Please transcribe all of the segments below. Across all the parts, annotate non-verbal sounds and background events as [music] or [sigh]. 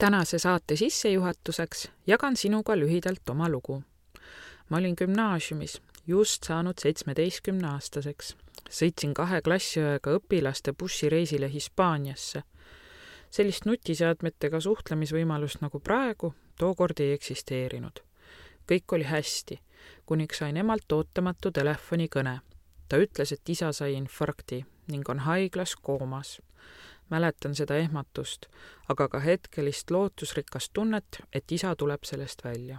tänase saate sissejuhatuseks jagan sinuga lühidalt oma lugu. ma olin gümnaasiumis, just saanud seitsmeteistkümneaastaseks. sõitsin kahe klassiõega õpilaste bussireisile Hispaaniasse. sellist nutiseadmetega suhtlemisvõimalust nagu praegu tookord ei eksisteerinud. kõik oli hästi, kuniks sain emalt ootamatu telefonikõne. ta ütles, et isa sai infarkti ning on haiglas koomas mäletan seda ehmatust, aga ka hetkelist lootusrikast tunnet, et isa tuleb sellest välja.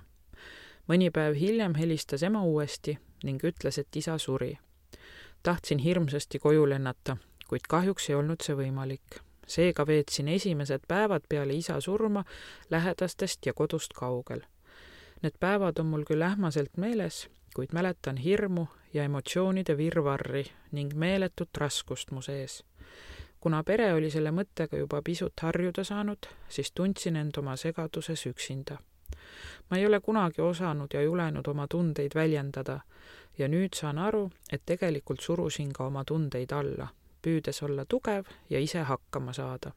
mõni päev hiljem helistas ema uuesti ning ütles, et isa suri. tahtsin hirmsasti koju lennata, kuid kahjuks ei olnud see võimalik. seega veetsin esimesed päevad peale isa surma lähedastest ja kodust kaugel. Need päevad on mul küll ähmaselt meeles, kuid mäletan hirmu ja emotsioonide virvarri ning meeletut raskust mu sees kuna pere oli selle mõttega juba pisut harjuda saanud, siis tundsin end oma segaduses üksinda. ma ei ole kunagi osanud ja julenud oma tundeid väljendada ja nüüd saan aru, et tegelikult surusin ka oma tundeid alla, püüdes olla tugev ja ise hakkama saada.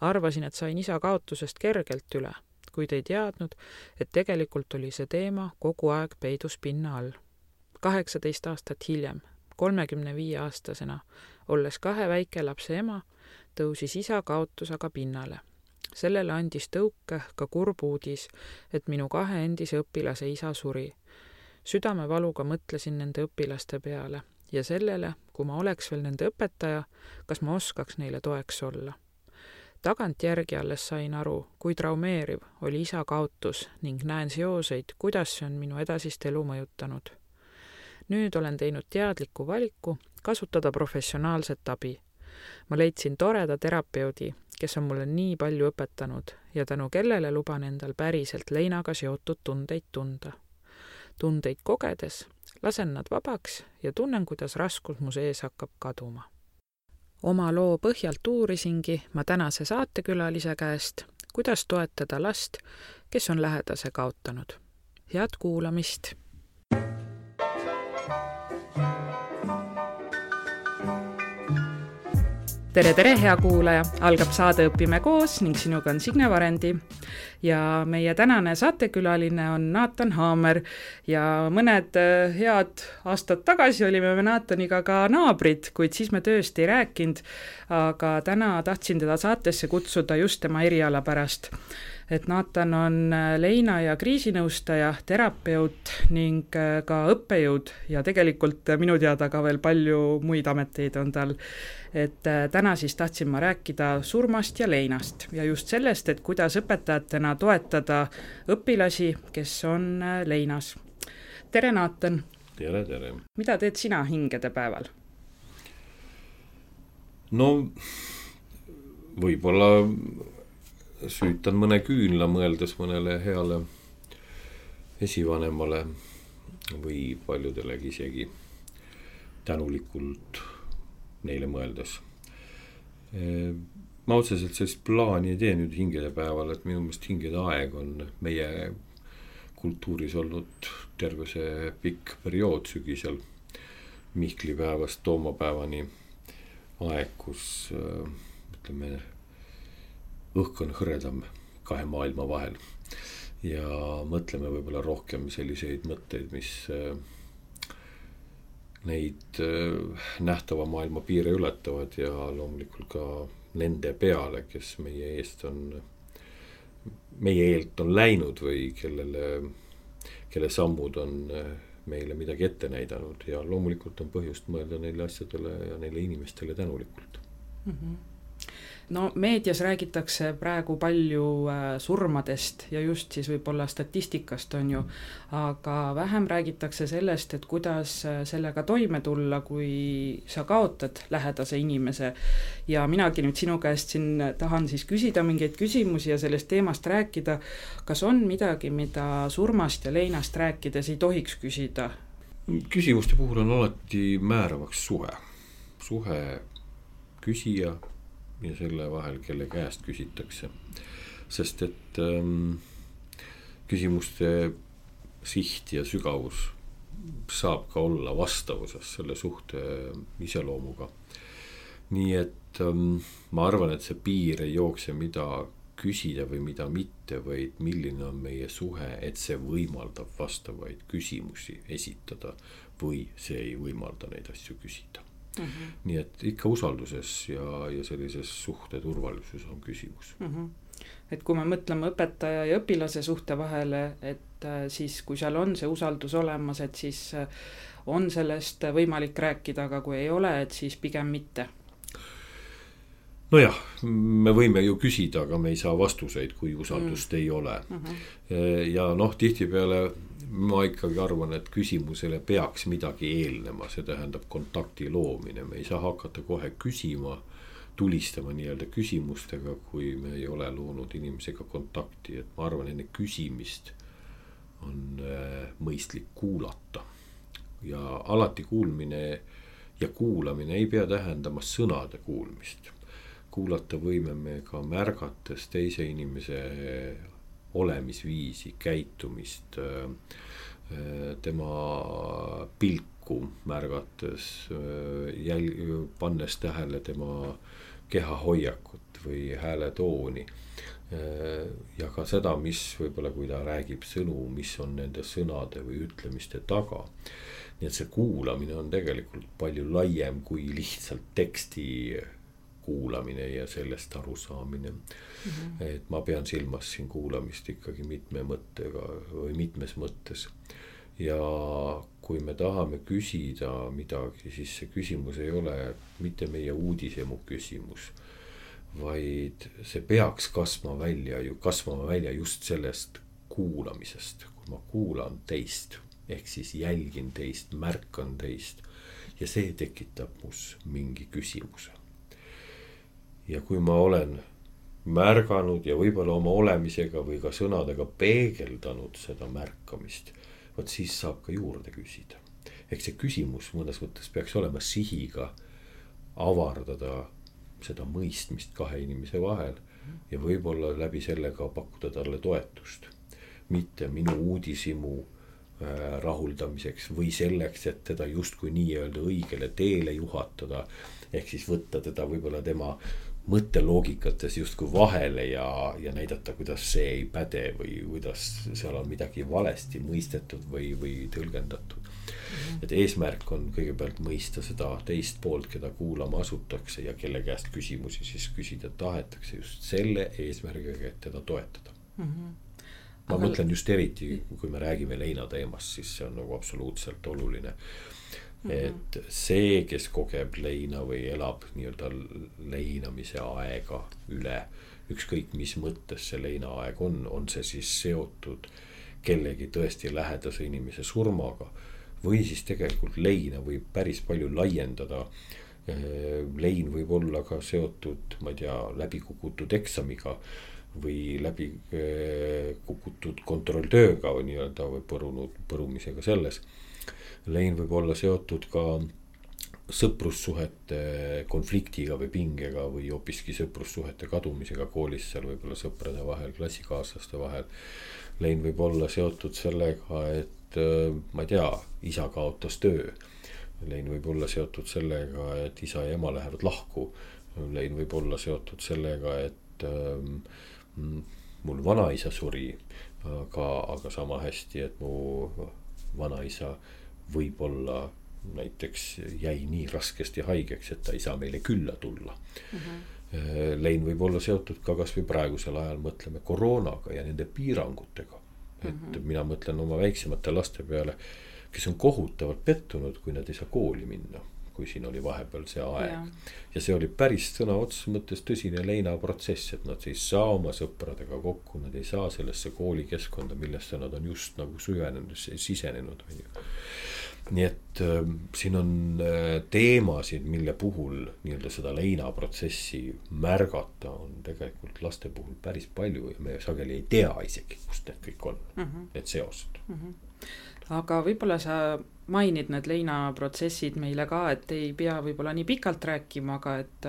arvasin, et sain isa kaotusest kergelt üle, kuid ei teadnud, et tegelikult oli see teema kogu aeg peidus pinna all. kaheksateist aastat hiljem, kolmekümne viie aastasena, olles kahe väikelapse ema, tõusis isa kaotus aga pinnale. sellele andis tõuke ka kurb uudis, et minu kahe endise õpilase isa suri. südamevaluga mõtlesin nende õpilaste peale ja sellele, kui ma oleks veel nende õpetaja, kas ma oskaks neile toeks olla. tagantjärgi alles sain aru, kui traumeeriv oli isa kaotus ning näen seoseid, kuidas see on minu edasist elu mõjutanud. Nüüd olen teinud teadliku valiku kasutada professionaalset abi. ma leidsin toreda terapeudi, kes on mulle nii palju õpetanud ja tänu kellele luban endal päriselt leinaga seotud tundeid tunda. tundeid kogedes lasen nad vabaks ja tunnen, kuidas raskus mu sees hakkab kaduma. oma loo põhjalt uurisingi ma tänase saatekülalise käest, kuidas toetada last, kes on lähedase kaotanud. head kuulamist tere, tere, hea kuulaja, algab saade Õpime koos ning sinuga on Signe Varendi. ja meie tänane saatekülaline on Naatan Haamer ja mõned äh, head aastad tagasi olime me Naataniga ka naabrid, kuid siis me tööst ei rääkinud. aga täna tahtsin teda saatesse kutsuda just tema eriala pärast et Naatan on äh, leina- ja kriisinõustaja, terapeut ning äh, ka õppejõud ja tegelikult minu teada ka veel palju muid ameteid on tal et äh, täna siis tahtsin ma rääkida surmast ja leinast ja just sellest, et kuidas õpetajatena toetada õpilasi, kes on äh, leinas. tere, Naatan! tere, tere! mida teed sina hingedepäeval? no võib-olla süütan mõne küünla, mõeldes mõnele heale esivanemale või paljudelegi isegi tänulikult neile mõeldes. ma otseselt sellist plaani ei tee nüüd hingede päeval, et minu meelest hingede aeg on meie kultuuris olnud terve see pikk periood sügisel. Mihkli päevast toomapäevani aeg, kus ütleme, õhk on hõredam kahe maailma vahel. ja mõtleme võib-olla rohkem selliseid mõtteid, mis neid äh, nähtava maailma piire ületavad ja loomulikult ka nende peale, kes meie eest on, meie eelt on läinud või kellele, kelle sammud on äh, meile midagi ette näidanud ja loomulikult on põhjust mõelda neile asjadele ja neile inimestele tänulikult mm. -hmm no meedias räägitakse praegu palju äh, surmadest ja just siis võib-olla statistikast, on ju, aga vähem räägitakse sellest, et kuidas äh, sellega toime tulla, kui sa kaotad lähedase inimese. ja minagi nüüd sinu käest siin tahan siis küsida mingeid küsimusi ja sellest teemast rääkida. kas on midagi, mida surmast ja leinast rääkides ei tohiks küsida? küsimuste puhul on alati määravaks suhe, suhe küsija ja selle vahel, kelle käest küsitakse. sest et ähm, küsimuste siht ja sügavus saab ka olla vastavuses selle suhte iseloomuga. nii et ähm, ma arvan, et see piir ei jookse mida küsida või mida mitte, vaid milline on meie suhe, et see võimaldab vastavaid küsimusi esitada või see ei võimalda neid asju küsida mm. -hmm. nii et ikka usalduses ja, ja sellises suhte turvalisuses on küsimus mm. -hmm et kui me mõtleme õpetaja ja õpilase suhte vahele, et äh, siis kui seal on see usaldus olemas, et siis äh, on sellest võimalik rääkida, aga kui ei ole, et siis pigem mitte nojah, me võime ju küsida, aga me ei saa vastuseid, kui usaldust mm. ei ole mm. -hmm. ja noh, tihtipeale ma ikkagi arvan, et küsimusele peaks midagi eelnema, see tähendab kontakti loomine, me ei saa hakata kohe küsima, tulistama nii-öelda küsimustega, kui me ei ole loonud inimesega kontakti, et ma arvan, enne küsimist on äh, mõistlik kuulata. ja alati kuulmine ja kuulamine ei pea tähendama sõnade kuulmist. Kuulata võime me ka märgates teise inimese olemisviisi, käitumist, tema pilku märgates, jälg-, pannes tähele tema kehahoiakut või hääletooni. ja ka seda, mis võib-olla, kui ta räägib sõnu, mis on nende sõnade või ütlemiste taga. nii et see kuulamine on tegelikult palju laiem kui lihtsalt teksti kuulamine ja sellest arusaamine mm. -hmm. et ma pean silmas siin kuulamist ikkagi mitme mõttega või mitmes mõttes. ja kui me tahame küsida midagi, siis see küsimus ei ole mitte meie uudishimu küsimus. vaid see peaks kasvama välja ju, kasvama välja just sellest kuulamisest, kui ma kuulan teist ehk siis jälgin teist, märkan teist ja see tekitab mus mingi küsimuse ja kui ma olen märganud ja võib-olla oma olemisega või ka sõnadega peegeldanud seda märkamist, vot siis saab ka juurde küsida. ehk see küsimus mõnes mõttes peaks olema sihiga avardada seda mõistmist kahe inimese vahel ja võib-olla läbi selle ka pakkuda talle toetust. mitte minu uudishimu äh, rahuldamiseks või selleks, et teda justkui nii-öelda õigele teele juhatada. ehk siis võtta teda võib-olla tema mõtteloogikates justkui vahele ja, ja näidata, kuidas see ei päde või kuidas seal on midagi valesti mõistetud või, või tõlgendatud. Mhm. et eesmärk on kõigepealt mõista seda teist poolt, keda kuulama asutakse ja kelle käest küsimusi siis küsida tahetakse just selle eesmärgiga, et teda toetada mm. -hmm ma Aga... mõtlen just eriti, kui me räägime leina teemast, siis see on nagu absoluutselt oluline. Et see, kes kogeb leina või elab nii-öelda leinamise aega üle, ükskõik mis mõttes see leinaaeg on, on see siis seotud kellegi tõesti lähedase inimese surmaga. või siis tegelikult leina võib päris palju laiendada. lein võib olla ka seotud, ma ei tea, läbikukutud eksamiga või läbi kukutud kontrolltööga või nii-öelda või põrunud, põrumisega selles lein võib olla seotud ka sõprussuhete konfliktiga või pingega või hoopiski sõprussuhete kadumisega koolis, seal võib-olla sõprade vahel, klassikaaslaste vahel. lein võib olla seotud sellega, et ma ei tea, isa kaotas töö. lein võib olla seotud sellega, et isa ja ema lähevad lahku. lein võib olla seotud sellega, et ähm, mul vanaisa suri, aga, aga sama hästi, et mu vanaisa äh, võib-olla näiteks jäi nii raskesti haigeks, et ta ei saa meile külla tulla mm. -hmm. Lein võib olla seotud ka kasvõi praegusel ajal mõtleme koroonaga ja nende piirangutega. et mm -hmm. mina mõtlen oma väiksemate laste peale, kes on kohutavalt pettunud, kui nad ei saa kooli minna kui siin oli vahepeal see aeg. ja see oli päris sõna otseses mõttes tõsine leinaprotsess, et nad ei saa oma sõpradega kokku, nad ei saa sellesse koolikeskkonda, millesse nad on just nagu süvenenud, sisenenud, on ju nii et äh, siin on äh, teemasid, mille puhul nii-öelda seda leinaprotsessi märgata on tegelikult laste puhul päris palju ja me sageli ei tea isegi, kust need kõik on mm, -hmm. need seosed mm. -hmm. Aga võib-olla sa mainid need leinaprotsessid meile ka, et ei pea võib-olla nii pikalt rääkima, aga et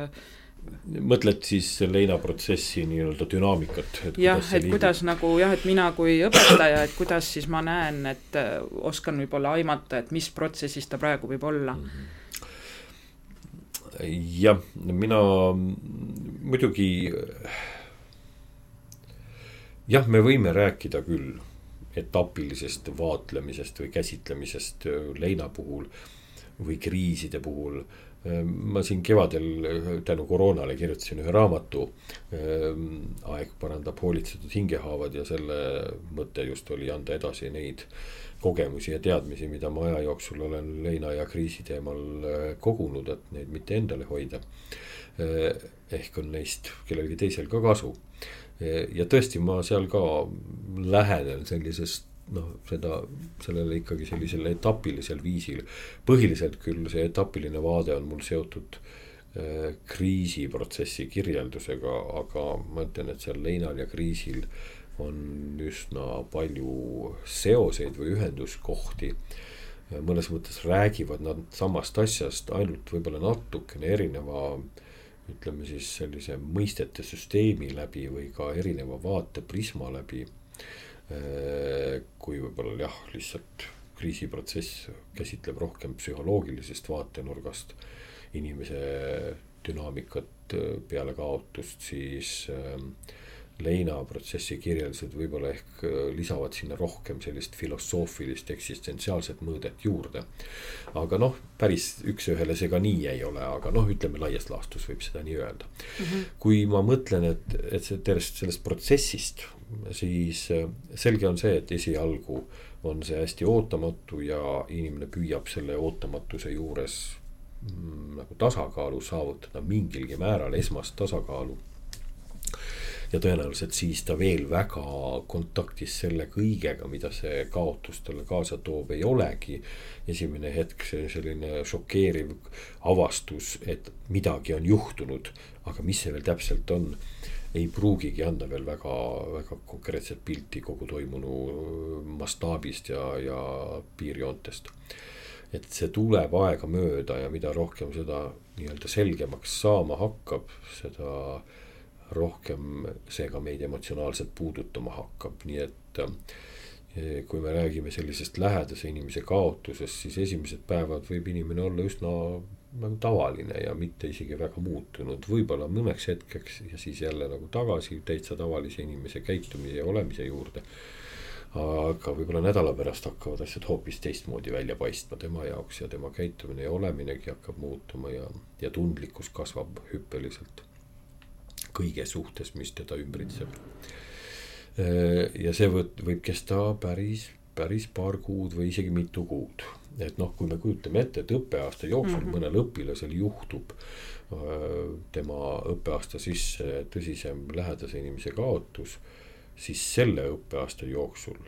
mõtled siis leinaprotsessi nii-öelda dünaamikat? jah, et liigub? kuidas nagu jah, et mina kui õpetaja, et kuidas siis ma näen, et äh, oskan võib-olla aimata, et mis protsessis ta praegu võib olla mm. -hmm jah, mina muidugi jah, me võime rääkida küll etapilisest vaatlemisest või käsitlemisest leina puhul või kriiside puhul ma siin kevadel tänu koroonale kirjutasin ühe raamatu. aeg parandab hoolitsetud hingehaavad ja selle mõte just oli anda edasi neid kogemusi ja teadmisi, mida ma aja jooksul olen leina ja kriisi teemal kogunud, et neid mitte endale hoida. ehk on neist kellelgi teisel ka kasu. Ja tõesti, ma seal ka lähenen sellisest noh, seda, sellele ikkagi sellisel etapilisel viisil. põhiliselt küll see etapiline vaade on mul seotud äh, kriisiprotsessi kirjeldusega, aga ma ütlen, et seal leinal ja kriisil on üsna palju seoseid või ühenduskohti. mõnes mõttes räägivad nad samast asjast, ainult võib-olla natukene erineva ütleme siis sellise mõistete süsteemi läbi või ka erineva vaateprisma läbi Äh, kui võib-olla jah, lihtsalt kriisiprotsess käsitleb rohkem psühholoogilisest vaatenurgast inimese dünaamikat äh, peale kaotust, siis ähm, Leina protsessi kirjeldused võib-olla ehk äh, lisavad sinna rohkem sellist filosoofilist eksistentsiaalset mõõdet juurde. aga noh, päris üks-ühele see ka nii ei ole, aga noh, ütleme laias laastus võib seda nii öelda mm. -hmm. kui ma mõtlen, et, et see tervest sellest protsessist siis äh, selge on see, et esialgu on see hästi ootamatu ja inimene püüab selle ootamatuse juures mm, nagu tasakaalu saavutada mingilgi määral, esmast tasakaalu. Ja tõenäoliselt siis ta veel väga kontaktis selle kõigega, mida see kaotus talle kaasa toob, ei olegi. esimene hetk, see selline šokeeriv avastus, et midagi on juhtunud, aga mis see veel täpselt on ei pruugigi anda veel väga, väga konkreetset pilti kogu toimunu mastaabist ja, ja piirjoontest. et see tuleb aegamööda ja mida rohkem seda nii-öelda selgemaks saama hakkab, seda rohkem see ka meid emotsionaalselt puudutama hakkab, nii et eh, kui me räägime sellisest lähedase inimese kaotusest, siis esimesed päevad võib inimene olla üsna nagu tavaline ja mitte isegi väga muutunud, võib-olla mõneks hetkeks ja siis jälle nagu tagasi täitsa tavalise inimese käitumise ja olemise juurde. aga võib-olla nädala pärast hakkavad asjad hoopis teistmoodi välja paistma tema jaoks ja tema käitumine ja oleminegi hakkab muutuma ja, ja tundlikkus kasvab hüppeliselt. Kõige suhtes, mis teda ümbritseb. ja see võib, võib kesta päris, päris paar kuud või isegi mitu kuud et noh, kui me kujutame ette, et õppeaasta jooksul mm -hmm. mõnel õpilasel juhtub öö, tema õppeaasta sisse tõsisem lähedase inimese kaotus, siis selle õppeaasta jooksul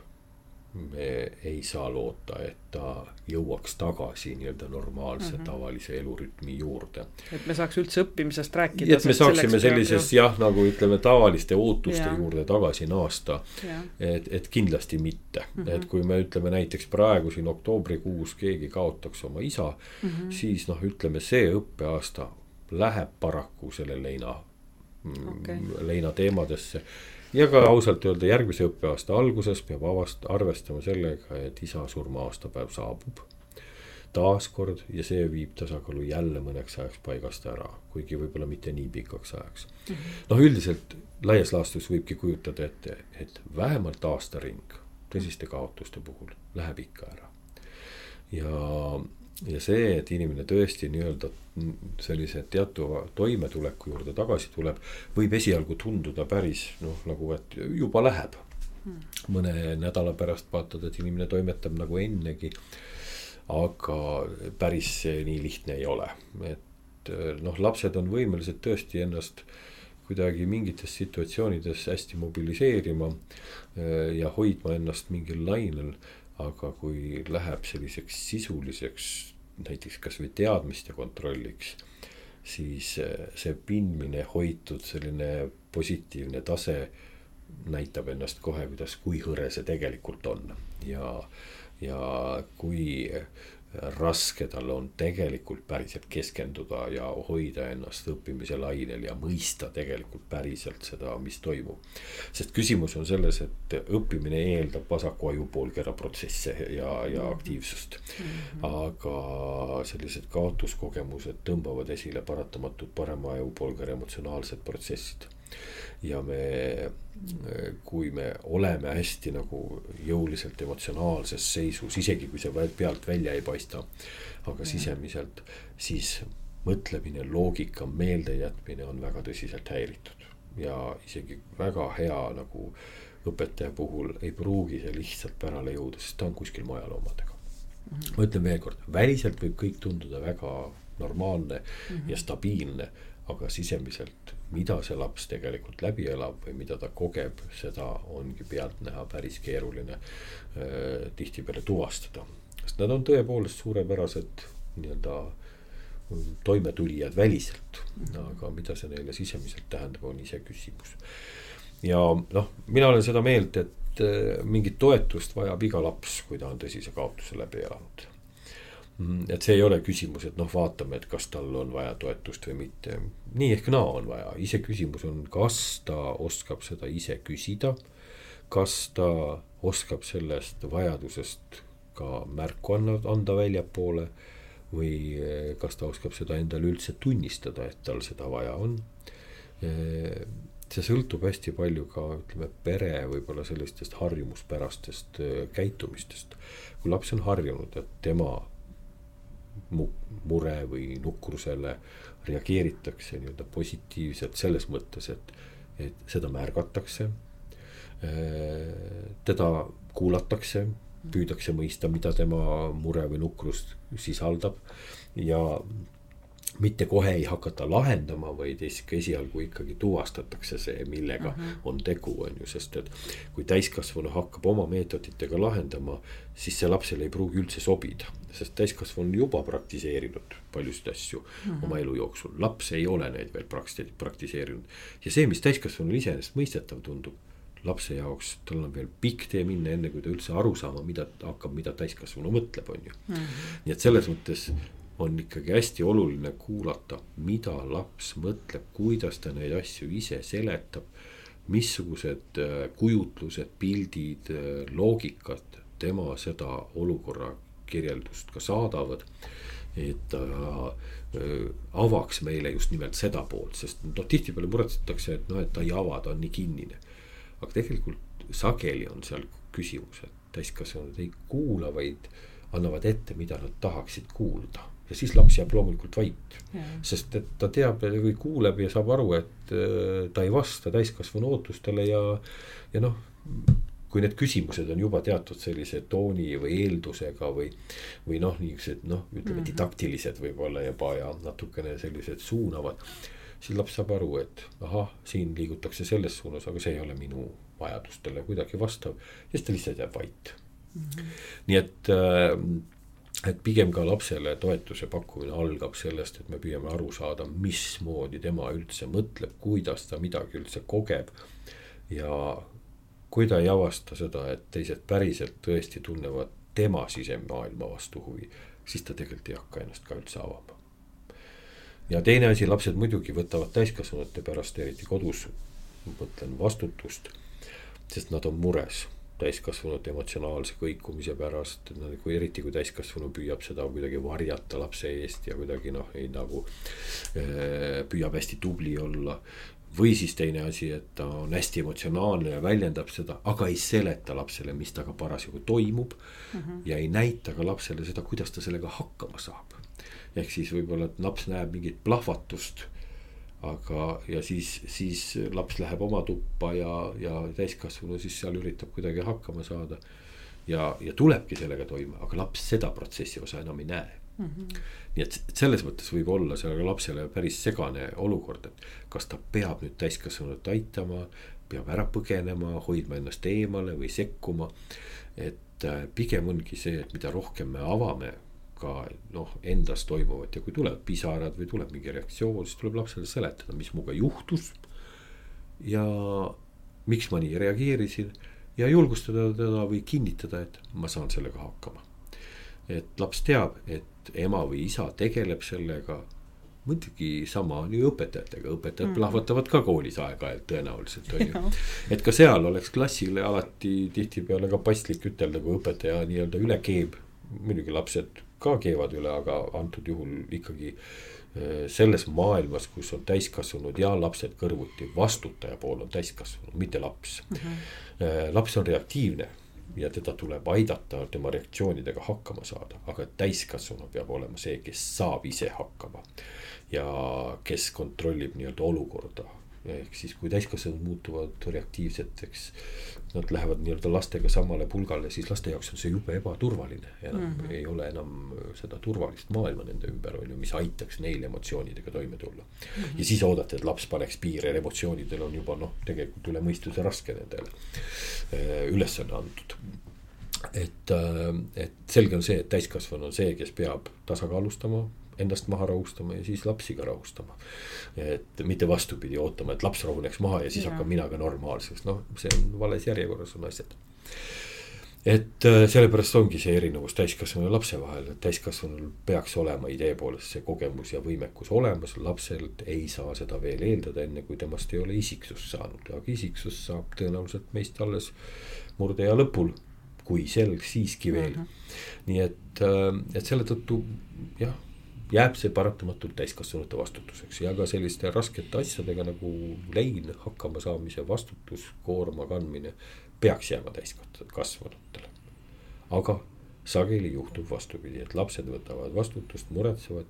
me ei saa loota, et ta jõuaks tagasi nii-öelda normaalse mm -hmm. tavalise elurütmi juurde. et me saaks üldse õppimisest rääkida. et me saaksime sellisest ju... jah, nagu ütleme, tavaliste ootuste ja. juurde tagasi naasta. et, et kindlasti mitte mm, -hmm. et kui me ütleme näiteks praegu siin oktoobrikuus keegi kaotaks oma isa mm, -hmm. siis noh, ütleme see õppeaasta läheb paraku selle leina okay., leina teemadesse ja ka ausalt öelda järgmise õppeaasta alguses peab avast-, arvestama sellega, et isa surma-aastapäev saabub. taaskord ja see viib tasakaalu jälle mõneks ajaks paigast ära, kuigi võib-olla mitte nii pikaks ajaks -hmm.. noh, üldiselt laias laastus võibki kujutada ette, et vähemalt aastaring tõsiste kaotuste puhul läheb ikka ära. ja ja see, et inimene tõesti nii-öelda sellise teatuva toimetuleku juurde tagasi tuleb, võib esialgu tunduda päris noh, nagu et juba läheb hmm.. mõne nädala pärast vaatad, et inimene toimetab nagu ennegi. aga päris see nii lihtne ei ole, et noh, lapsed on võimelised tõesti ennast kuidagi mingites situatsioonides hästi mobiliseerima ja hoidma ennast mingil lainel aga kui läheb selliseks sisuliseks näiteks kasvõi teadmiste kontrolliks, siis eh, see pindmine, hoitud selline positiivne tase näitab ennast kohe, kuidas, kui hõre see tegelikult on. Ja, ja kui raske tal on tegelikult päriselt keskenduda ja hoida ennast õppimise lainel ja mõista tegelikult päriselt seda, mis toimub. sest küsimus on selles, et õppimine eeldab vasaku ajupoolkera protsesse ja, ja mhm. aktiivsust. -hmm. aga sellised kaotuskogemused tõmbavad esile paratamatult parema ajupoolkera emotsionaalsed protsessid ja me, kui me oleme hästi nagu jõuliselt emotsionaalses seisus, isegi kui see pealt välja ei paista, aga sisemiselt, siis mõtlemine, loogika, meeldejätmine on väga tõsiselt häiritud. ja isegi väga hea nagu õpetaja puhul ei pruugi see lihtsalt pärale jõuda, sest ta on kuskil mujal omadega mm. -hmm. ma ütlen veelkord, väliselt võib kõik tunduda väga normaalne mm -hmm. ja stabiilne, aga sisemiselt, mida see laps tegelikult läbi elab või mida ta kogeb, seda ongi pealtnäha päris keeruline äh, tihtipeale tuvastada. sest nad on tõepoolest suurepärased nii-öelda toimetulijad väliselt, aga mida see neile sisemiselt tähendab, on iseküsimus. ja noh, mina olen seda meelt, et äh, mingit toetust vajab iga laps, kui ta on tõsise kaotuse läbi elanud Mm, et see ei ole küsimus, et noh, vaatame, et kas tal on vaja toetust või mitte. nii ehk naa on vaja, iseküsimus on, kas ta oskab seda ise küsida. kas ta oskab sellest vajadusest ka märku anda, anda väljapoole. või eh, kas ta oskab seda endale üldse tunnistada, et tal seda vaja on. Eh, see sõltub hästi palju ka ütleme pere võib-olla sellistest harjumuspärastest eh, käitumistest. kui laps on harjunud, et tema mu-, mure või nukrusele reageeritakse nii-öelda positiivselt selles mõttes, et, et seda märgatakse. teda kuulatakse, püüdakse mõista, mida tema mure või nukrus sisaldab ja mitte kohe ei hakata lahendama, vaid esialgu ikkagi tuvastatakse see, millega uh mhm. -huh. on tegu, on ju, sest et. kui täiskasvanu hakkab oma meetoditega lahendama, siis see lapsele ei pruugi üldse sobida. Sest täiskasvanu on juba praktiseerinud paljusid asju mhm. -huh. oma elu jooksul, laps ei ole neid veel praktiseerinud. ja see, mis täiskasvanule iseenesestmõistetav tundub lapse jaoks, tal on veel pikk tee minna, enne kui ta üldse aru saama, mida hakkab, mida täiskasvanu mõtleb, on ju mm. -hmm. nii et selles mõttes on ikkagi hästi oluline kuulata, mida laps mõtleb, kuidas ta neid asju ise seletab. missugused äh, kujutlused, pildid, äh, loogikad tema seda olukorra kirjeldust ka saadavad. et ta äh, avaks meile just nimelt seda poolt, sest noh, tihtipeale muretsetakse, et noh, et ta ei ava, ta on nii kinnine. aga tegelikult sageli on seal küsimus, et täiskasvanud ei kuula, vaid annavad ette, mida nad tahaksid kuulda ja siis laps jääb loomulikult vait. sest et ta teab või kuuleb ja saab aru, et äh, ta ei vasta täiskasvanu ootustele ja, ja noh. Kui need küsimused on juba teatud sellise tooni või eeldusega või, või noh, niisugused noh, ütleme mhm. didaktilised võib-olla juba ja natukene sellised suunavad. siis laps saab aru, et ahah, siin liigutakse selles suunas, aga see ei ole minu vajadustele kuidagi vastav ja siis ta lihtsalt jääb vait mm. -hmm. nii et äh, et pigem ka lapsele toetuse pakkumine algab sellest, et me püüame aru saada, mismoodi tema üldse mõtleb, kuidas ta midagi üldse kogeb. ja kui ta ei avasta seda, et teised päriselt tõesti tunnevad tema sisemaailma vastu huvi, siis ta tegelikult ei hakka ennast ka üldse avama. ja teine asi, lapsed muidugi võtavad täiskasvanute pärast, eriti kodus, mõtlen vastutust, sest nad on mures täiskasvanute emotsionaalse kõikumise pärast, kui eriti kui täiskasvanu püüab seda kuidagi varjata lapse eest ja kuidagi noh, ei nagu äh, püüab hästi tubli olla. Või siis teine asi, et ta on hästi emotsionaalne ja väljendab seda, aga ei seleta lapsele, mis temaga parasjagu toimub mm. -hmm. ja ei näita ka lapsele seda, kuidas ta sellega hakkama saab. ehk siis võib-olla, et laps näeb mingit plahvatust aga, ja siis, siis laps läheb oma tuppa ja, ja täiskasvanu siis seal üritab kuidagi hakkama saada. ja, ja tulebki sellega toime, aga laps seda protsessi osa enam ei näe mm. -hmm. nii et selles mõttes võib olla sellele lapsele päris segane olukord, et kas ta peab nüüd täiskasvanut aitama, peab ära põgenema, hoidma ennast eemale või sekkuma. et äh, pigem ongi see, et mida rohkem me avame ka noh, endas toimuvat ja kui tulevad pisarad või tuleb mingi reaktsioon, siis tuleb lapsele seletada, mis minuga juhtus. ja miks ma nii reageerisin ja julgustada teda või kinnitada, et ma saan sellega hakkama. et laps teab, et ema või isa tegeleb sellega. muidugi sama on ju õpetajatega, õpetajad mm. plahvatavad ka koolis aeg-ajalt tõenäoliselt on ju. et ka seal oleks klassile alati tihtipeale ka paslik ütelda, kui õpetaja nii-öelda üle keeb muidugi lapsed ka keevad üle, aga antud juhul ikkagi selles maailmas, kus on täiskasvanud ja lapsed kõrvuti, vastutaja pool on täiskasvanu, mitte laps mm. -hmm. laps on reaktiivne ja teda tuleb aidata tema reaktsioonidega hakkama saada, aga täiskasvanu peab olema see, kes saab ise hakkama. ja kes kontrollib nii-öelda olukorda ehk siis, kui täiskasvanud muutuvad reaktiivseteks, nad lähevad nii-öelda lastega samale pulgale, siis laste jaoks on see jube ebaturvaline. enam mm -hmm. ei ole enam seda turvalist maailma nende ümber, on ju, mis aitaks neil emotsioonidega toime tulla mm. -hmm. ja siis oodata, et laps paneks piire, emotsioonidel on juba noh, tegelikult üle mõistuse raske nendele eh, ülesanne antud et, äh, et selge on see, et täiskasvanu on see, kes peab tasakaalustama ennast maha rahustama ja siis lapsi ka rahustama. et mitte vastupidi ootama, et laps rahuneks maha ja siis ja. hakkan mina ka normaalseks, noh, see on vales järjekorras on asjad. et äh, sellepärast ongi see erinevus täiskasvanu ja lapse vahel, et täiskasvanul peaks olema idee poolest see kogemus ja võimekus olemas, lapselt ei saa seda veel eeldada, enne kui temast ei ole isiksust saanud, aga isiksus saab tõenäoliselt meist alles murdeea lõpul kui selg siiski veel mm. -hmm. nii et, äh, et selle tõttu jah jääb see paratamatult täiskasvanute vastutuseks ja ka selliste raskete asjadega nagu lein, hakkamasaamise vastutus, koorma kandmine peaks jääma täiskasvanutele. aga sageli juhtub vastupidi, et lapsed võtavad vastutust, muretsevad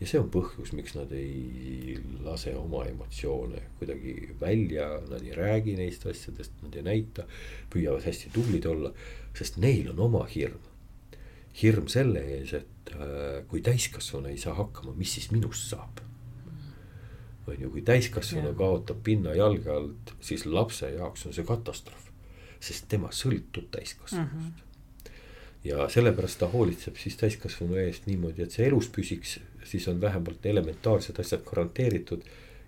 ja see on põhjus, miks nad ei lase oma emotsioone kuidagi välja, nad ei räägi neist asjadest, nad ei näita, püüavad hästi tublid olla, sest neil on oma hirm. Hirm selle ees, et Äh, kui täiskasvanu ei saa hakkama, mis siis minust saab? on ju, kui täiskasvanu kaotab pinna jalge alt, siis lapse jaoks on see katastroof. sest tema sõltub täiskasvanust mm. -hmm. ja sellepärast ta hoolitseb siis täiskasvanu eest niimoodi, et see elus püsiks, siis on vähemalt elementaarsed asjad garanteeritud.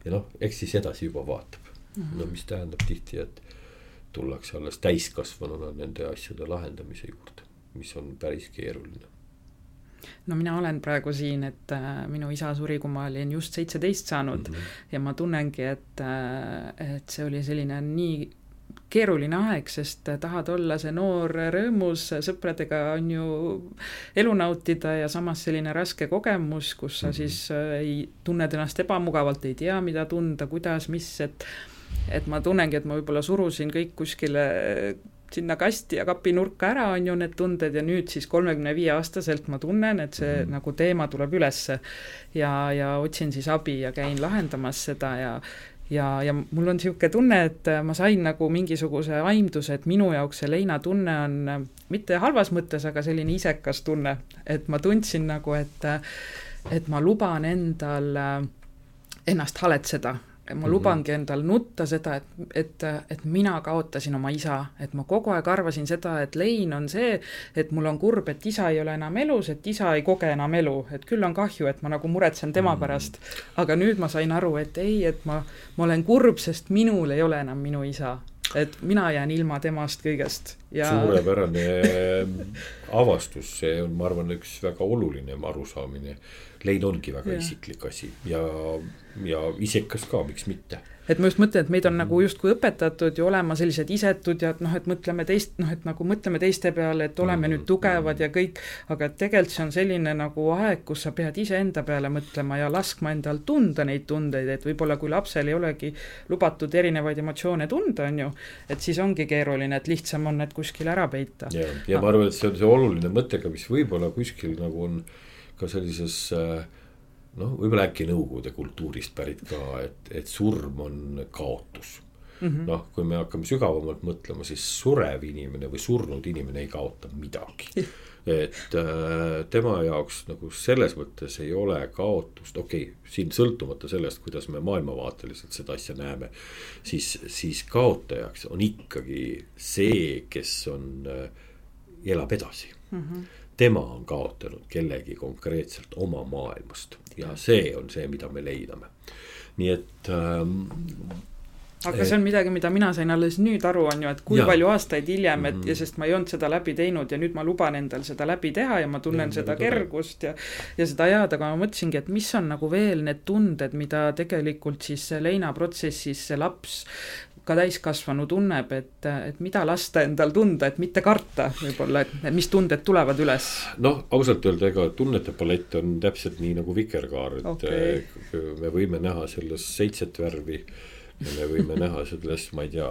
ja noh, eks siis edasi juba vaatab mm. -hmm. no mis tähendab tihti, et tullakse alles täiskasvanuna nende asjade lahendamise juurde, mis on päris keeruline no mina olen praegu siin, et äh, minu isa suri, kui ma olin just seitseteist saanud mm -hmm. ja ma tunnengi, et äh,, et see oli selline nii keeruline aeg, sest tahad olla see noor rõõmus, sõpradega on ju elu nautida ja samas selline raske kogemus, kus sa mm -hmm. siis äh, ei, tunned ennast ebamugavalt, ei tea, mida tunda, kuidas, mis, et et ma tunnengi, et ma võib-olla surusin kõik kuskile sinna kasti ja kapinurka ära, on ju, need tunded ja nüüd siis kolmekümne viie aastaselt ma tunnen, et see mm. nagu teema tuleb ülesse. ja, ja otsin siis abi ja käin lahendamas seda ja ja, ja mul on niisugune tunne, et ma sain nagu mingisuguse aimduse, et minu jaoks see leinatunne on mitte halvas mõttes, aga selline isekas tunne, et ma tundsin nagu, et et ma luban endal ennast haletseda ma mhm. lubangi endal nutta seda, et, et, et mina kaotasin oma isa, et ma kogu aeg arvasin seda, et lein on see, et mul on kurb, et isa ei ole enam elus, et isa ei koge enam elu, et küll on kahju, et ma nagu muretsen tema mhm. pärast. aga nüüd ma sain aru, et ei, et ma, ma olen kurb, sest minul ei ole enam minu isa et mina jään ilma temast kõigest ja. suurepärane avastus, see on, ma arvan, üks väga oluline arusaamine lein ongi väga ja. isiklik asi ja, ja isekas ka, miks mitte et ma just mõtlen, et meid on nagu justkui õpetatud ju olema sellised isetud ja et noh, et mõtleme teist, noh, et nagu mõtleme teiste peale, et oleme nüüd tugevad ja kõik, aga tegelikult see on selline nagu aeg, kus sa pead iseenda peale mõtlema ja laskma endal tunda neid tundeid, et võib-olla kui lapsel ei olegi lubatud erinevaid emotsioone tunda, on ju, et siis ongi keeruline, et lihtsam on need kuskile ära peita. ja, ja ma arvan, et see on see oluline mõte ka, mis võib-olla kuskil nagu on ka sellises äh, noh, võib-olla äkki Nõukogude kultuurist pärit ka, et, et surm on kaotus. Mm -hmm.. noh, kui me hakkame sügavamalt mõtlema, siis surev inimene või surnud inimene ei kaota midagi. Et äh, tema jaoks nagu selles mõttes ei ole kaotust, okei okay,, siin sõltumata sellest, kuidas me maailmavaateliselt seda asja näeme. siis, siis kaotajaks on ikkagi see, kes on äh,, elab edasi. Mm. -hmm tema on kaotanud kellegi konkreetselt oma maailmast ja see on see, mida me leidame. nii et ähm, aga see on midagi, mida mina sain alles nüüd aru, on ju, et kui ja. palju aastaid hiljem, et -hmm. ja sest ma ei olnud seda läbi teinud ja nüüd ma luban endal seda läbi teha ja ma tunnen ja, seda kergust ja ja seda head, aga ma mõtlesingi, et mis on nagu veel need tunded, mida tegelikult siis leinaprotsessis see laps ka täiskasvanu tunneb, et, et mida lasta endal tunda, et mitte karta võib-olla, et mis tunded tulevad üles? noh, ausalt öelda, ega tunnete palett on täpselt nii nagu vikerkaar, et okay. me võime näha selles seitset värvi ja me võime [laughs] näha selles, ma ei tea,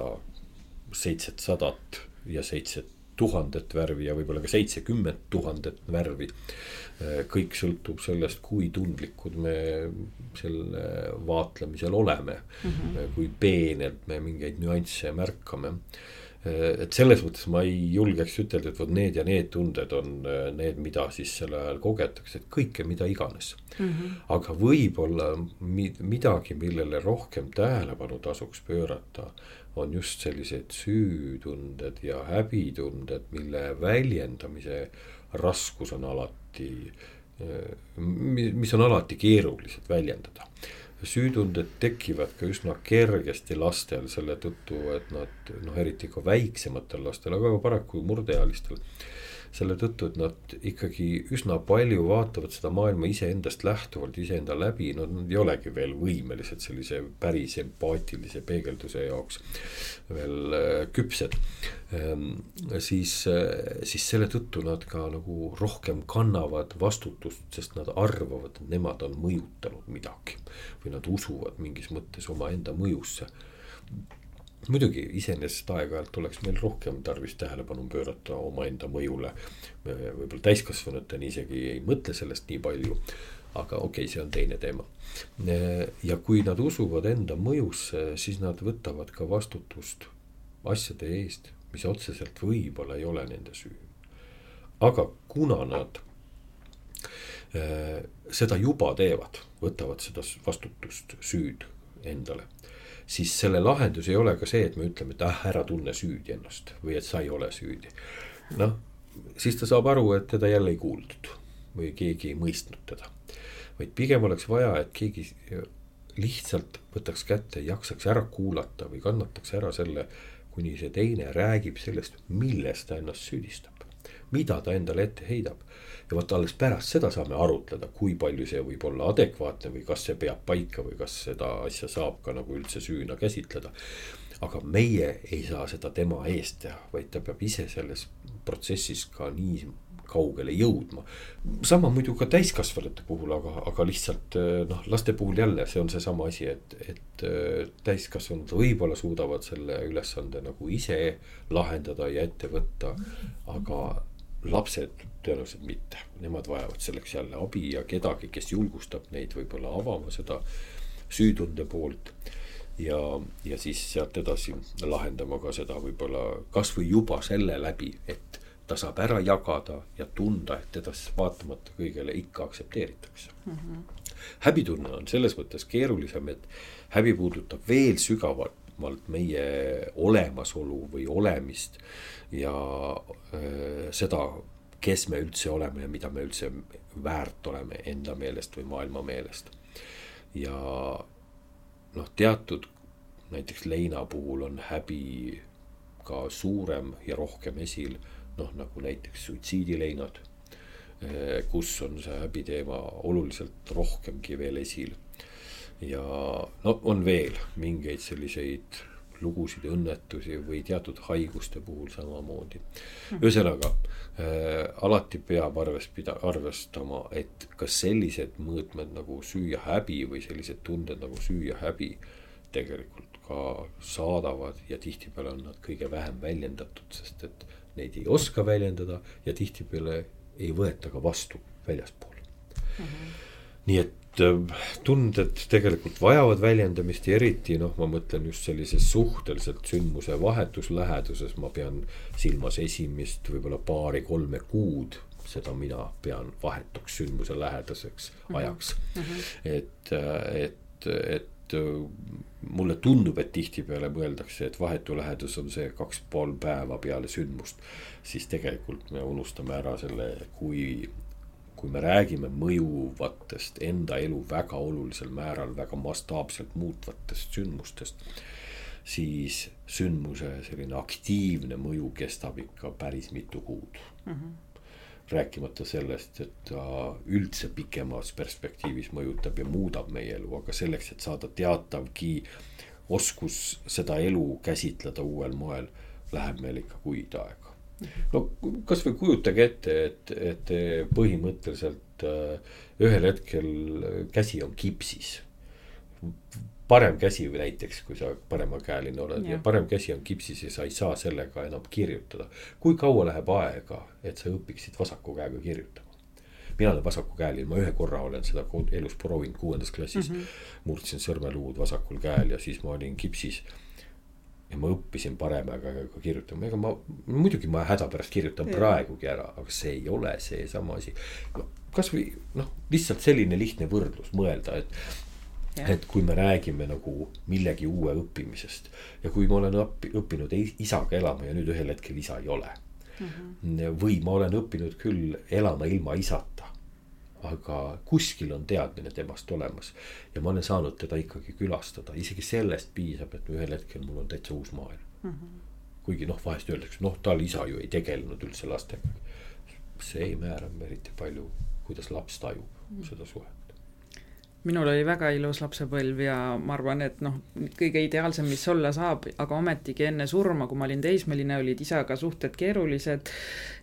seitset sadat ja seitset tuhandet värvi ja võib-olla ka seitsekümmend tuhandet värvi. Kõik sõltub sellest, kui tundlikud me selle vaatlemisel oleme mm, -hmm. kui peenelt me mingeid nüansse märkame et selles mõttes ma ei julgeks ütelda, et vot need ja need tunded on need, mida siis sel ajal kogetakse, et kõike, mida iganes mm. -hmm. aga võib-olla midagi, millele rohkem tähelepanu tasuks pöörata, on just sellised süütunded ja häbitunded, mille väljendamise raskus on alati, mis on alati keerulised väljendada süütunded tekivad ka üsna kergesti lastel selle tõttu, et nad noh, eriti ka väiksematel lastel, aga paraku murdeealistel selle tõttu, et nad ikkagi üsna palju vaatavad seda maailma iseendast lähtuvalt, iseenda läbi, no nad ei olegi veel võimelised sellise päris empaatilise peegelduse jaoks veel äh, küpsed. Ähm, siis, äh, siis selle tõttu nad ka nagu rohkem kannavad vastutust, sest nad arvavad, et nemad on mõjutanud midagi. või nad usuvad mingis mõttes omaenda mõjusse muidugi iseenesest aeg-ajalt oleks meil rohkem tarvis tähelepanu pöörata omaenda mõjule. võib-olla täiskasvanutena isegi ei mõtle sellest nii palju. aga okei okay,, see on teine teema. ja kui nad usuvad enda mõjusse, siis nad võtavad ka vastutust asjade eest, mis otseselt võib-olla ei ole nende süü. aga kuna nad äh, seda juba teevad, võtavad seda vastutust, süüd endale siis selle lahendus ei ole ka see, et me ütleme, et ah, ära tunne süüdi ennast või et sa ei ole süüdi. noh, siis ta saab aru, et teda jälle ei kuuldud või keegi ei mõistnud teda. vaid pigem oleks vaja, et keegi lihtsalt võtaks kätte, jaksaks ära kuulata või kannataks ära selle, kuni see teine räägib sellest, milles ta ennast süüdistab. mida ta endale ette heidab ja vot alles pärast seda saame arutleda, kui palju see võib olla adekvaatne või kas see peab paika või kas seda asja saab ka nagu üldse süüna käsitleda. aga meie ei saa seda tema eest teha, vaid ta peab ise selles protsessis ka nii kaugele jõudma. sama muidu ka täiskasvanute puhul, aga, aga lihtsalt noh, laste puhul jälle see on seesama asi, et, et täiskasvanud võib-olla suudavad selle ülesande nagu ise lahendada ja ette võtta, aga lapsed tõenäoliselt mitte, nemad vajavad selleks jälle abi ja kedagi, kes julgustab neid võib-olla avama seda süütunde poolt. ja, ja siis sealt edasi lahendama ka seda võib-olla kasvõi juba selle läbi, et ta saab ära jagada ja tunda, et teda siis vaatamata kõigele ikka aktsepteeritakse mm. -hmm. häbitunne on selles mõttes keerulisem, et häbi puudutab veel sügavamalt meie olemasolu või olemist ja öö, seda, kes me üldse oleme ja mida me üldse väärt oleme enda meelest või maailma meelest. ja noh, teatud näiteks leina puhul on häbi ka suurem ja rohkem esil, noh nagu näiteks suitsiidileinad, kus on see häbiteema oluliselt rohkemgi veel esil. ja no on veel mingeid selliseid lugusid õnnetusi või teatud haiguste puhul samamoodi. Hmm. ühesõnaga äh, alati peab arves pida-, arvestama, et kas sellised mõõtmed nagu süü ja häbi või sellised tunded nagu süü ja häbi tegelikult ka saadavad ja tihtipeale on nad kõige vähem väljendatud, sest et neid ei oska väljendada ja tihtipeale ei võeta ka vastu väljaspool mm. -hmm. nii et Äh, tunded tegelikult vajavad väljendamist ja eriti noh, ma mõtlen just sellises suhteliselt sündmuse vahetus läheduses, ma pean silmas esimest võib-olla paari-kolme kuud. seda mina pean vahetuks sündmuse lähedaseks mhm. ajaks mm. -hmm. et, et, et äh, mulle tundub, et tihtipeale mõeldakse, et vahetu lähedus on see kaks pool päeva peale sündmust. siis tegelikult me unustame ära selle, kui kui me räägime mõjuvatest enda elu väga olulisel määral, väga mastaapselt muutvatest sündmustest, siis sündmuse selline aktiivne mõju kestab ikka päris mitu kuud mm. -hmm rääkimata sellest, et ta üldse pikemas perspektiivis mõjutab ja muudab meie elu, aga selleks, et saada teatavgi oskus seda elu käsitleda uuel moel läheb meil ikka kuid aega. no kasvõi kujutage ette, et, et põhimõtteliselt äh, ühel hetkel käsi on kipsis. Parem käsi või näiteks, kui sa paremakäeline oled ja. ja parem käsi on kipsis ja sa ei saa sellega enam kirjutada. kui kaua läheb aega, et sa õpiksid vasaku käega kirjutama? mina olen vasakukäeline, ma ühe korra olen seda elus proovinud kuuendas klassis mm. -hmm. murdsin sõrmeluud vasakul käel ja siis ma olin kipsis. ja ma õppisin parema käega kirjutama, ega ma, muidugi ma hädapärast kirjutan ja. praegugi ära, aga see ei ole seesama asi no, kasvõi noh, lihtsalt selline lihtne võrdlus mõelda, et. Et kui me räägime nagu millegi uue õppimisest ja kui ma olen õppi, õppinud isaga elama ja nüüd ühel hetkel isa ei ole mm. -hmm. või ma olen õppinud küll elama ilma isata. aga kuskil on teadmine temast olemas ja ma olen saanud teda ikkagi külastada, isegi sellest piisab, et ühel hetkel mul on täitsa uus maailm mm. -hmm. kuigi noh, vahest öeldakse, noh, tal isa ju ei tegelenud üldse lastega. see ei määra eriti palju kuidas laps tajub mm. seda suhet minul oli väga ilus lapsepõlv ja ma arvan, et noh, kõige ideaalsem, mis olla saab, aga ometigi enne surma, kui ma olin teismeline, olid isaga suhted keerulised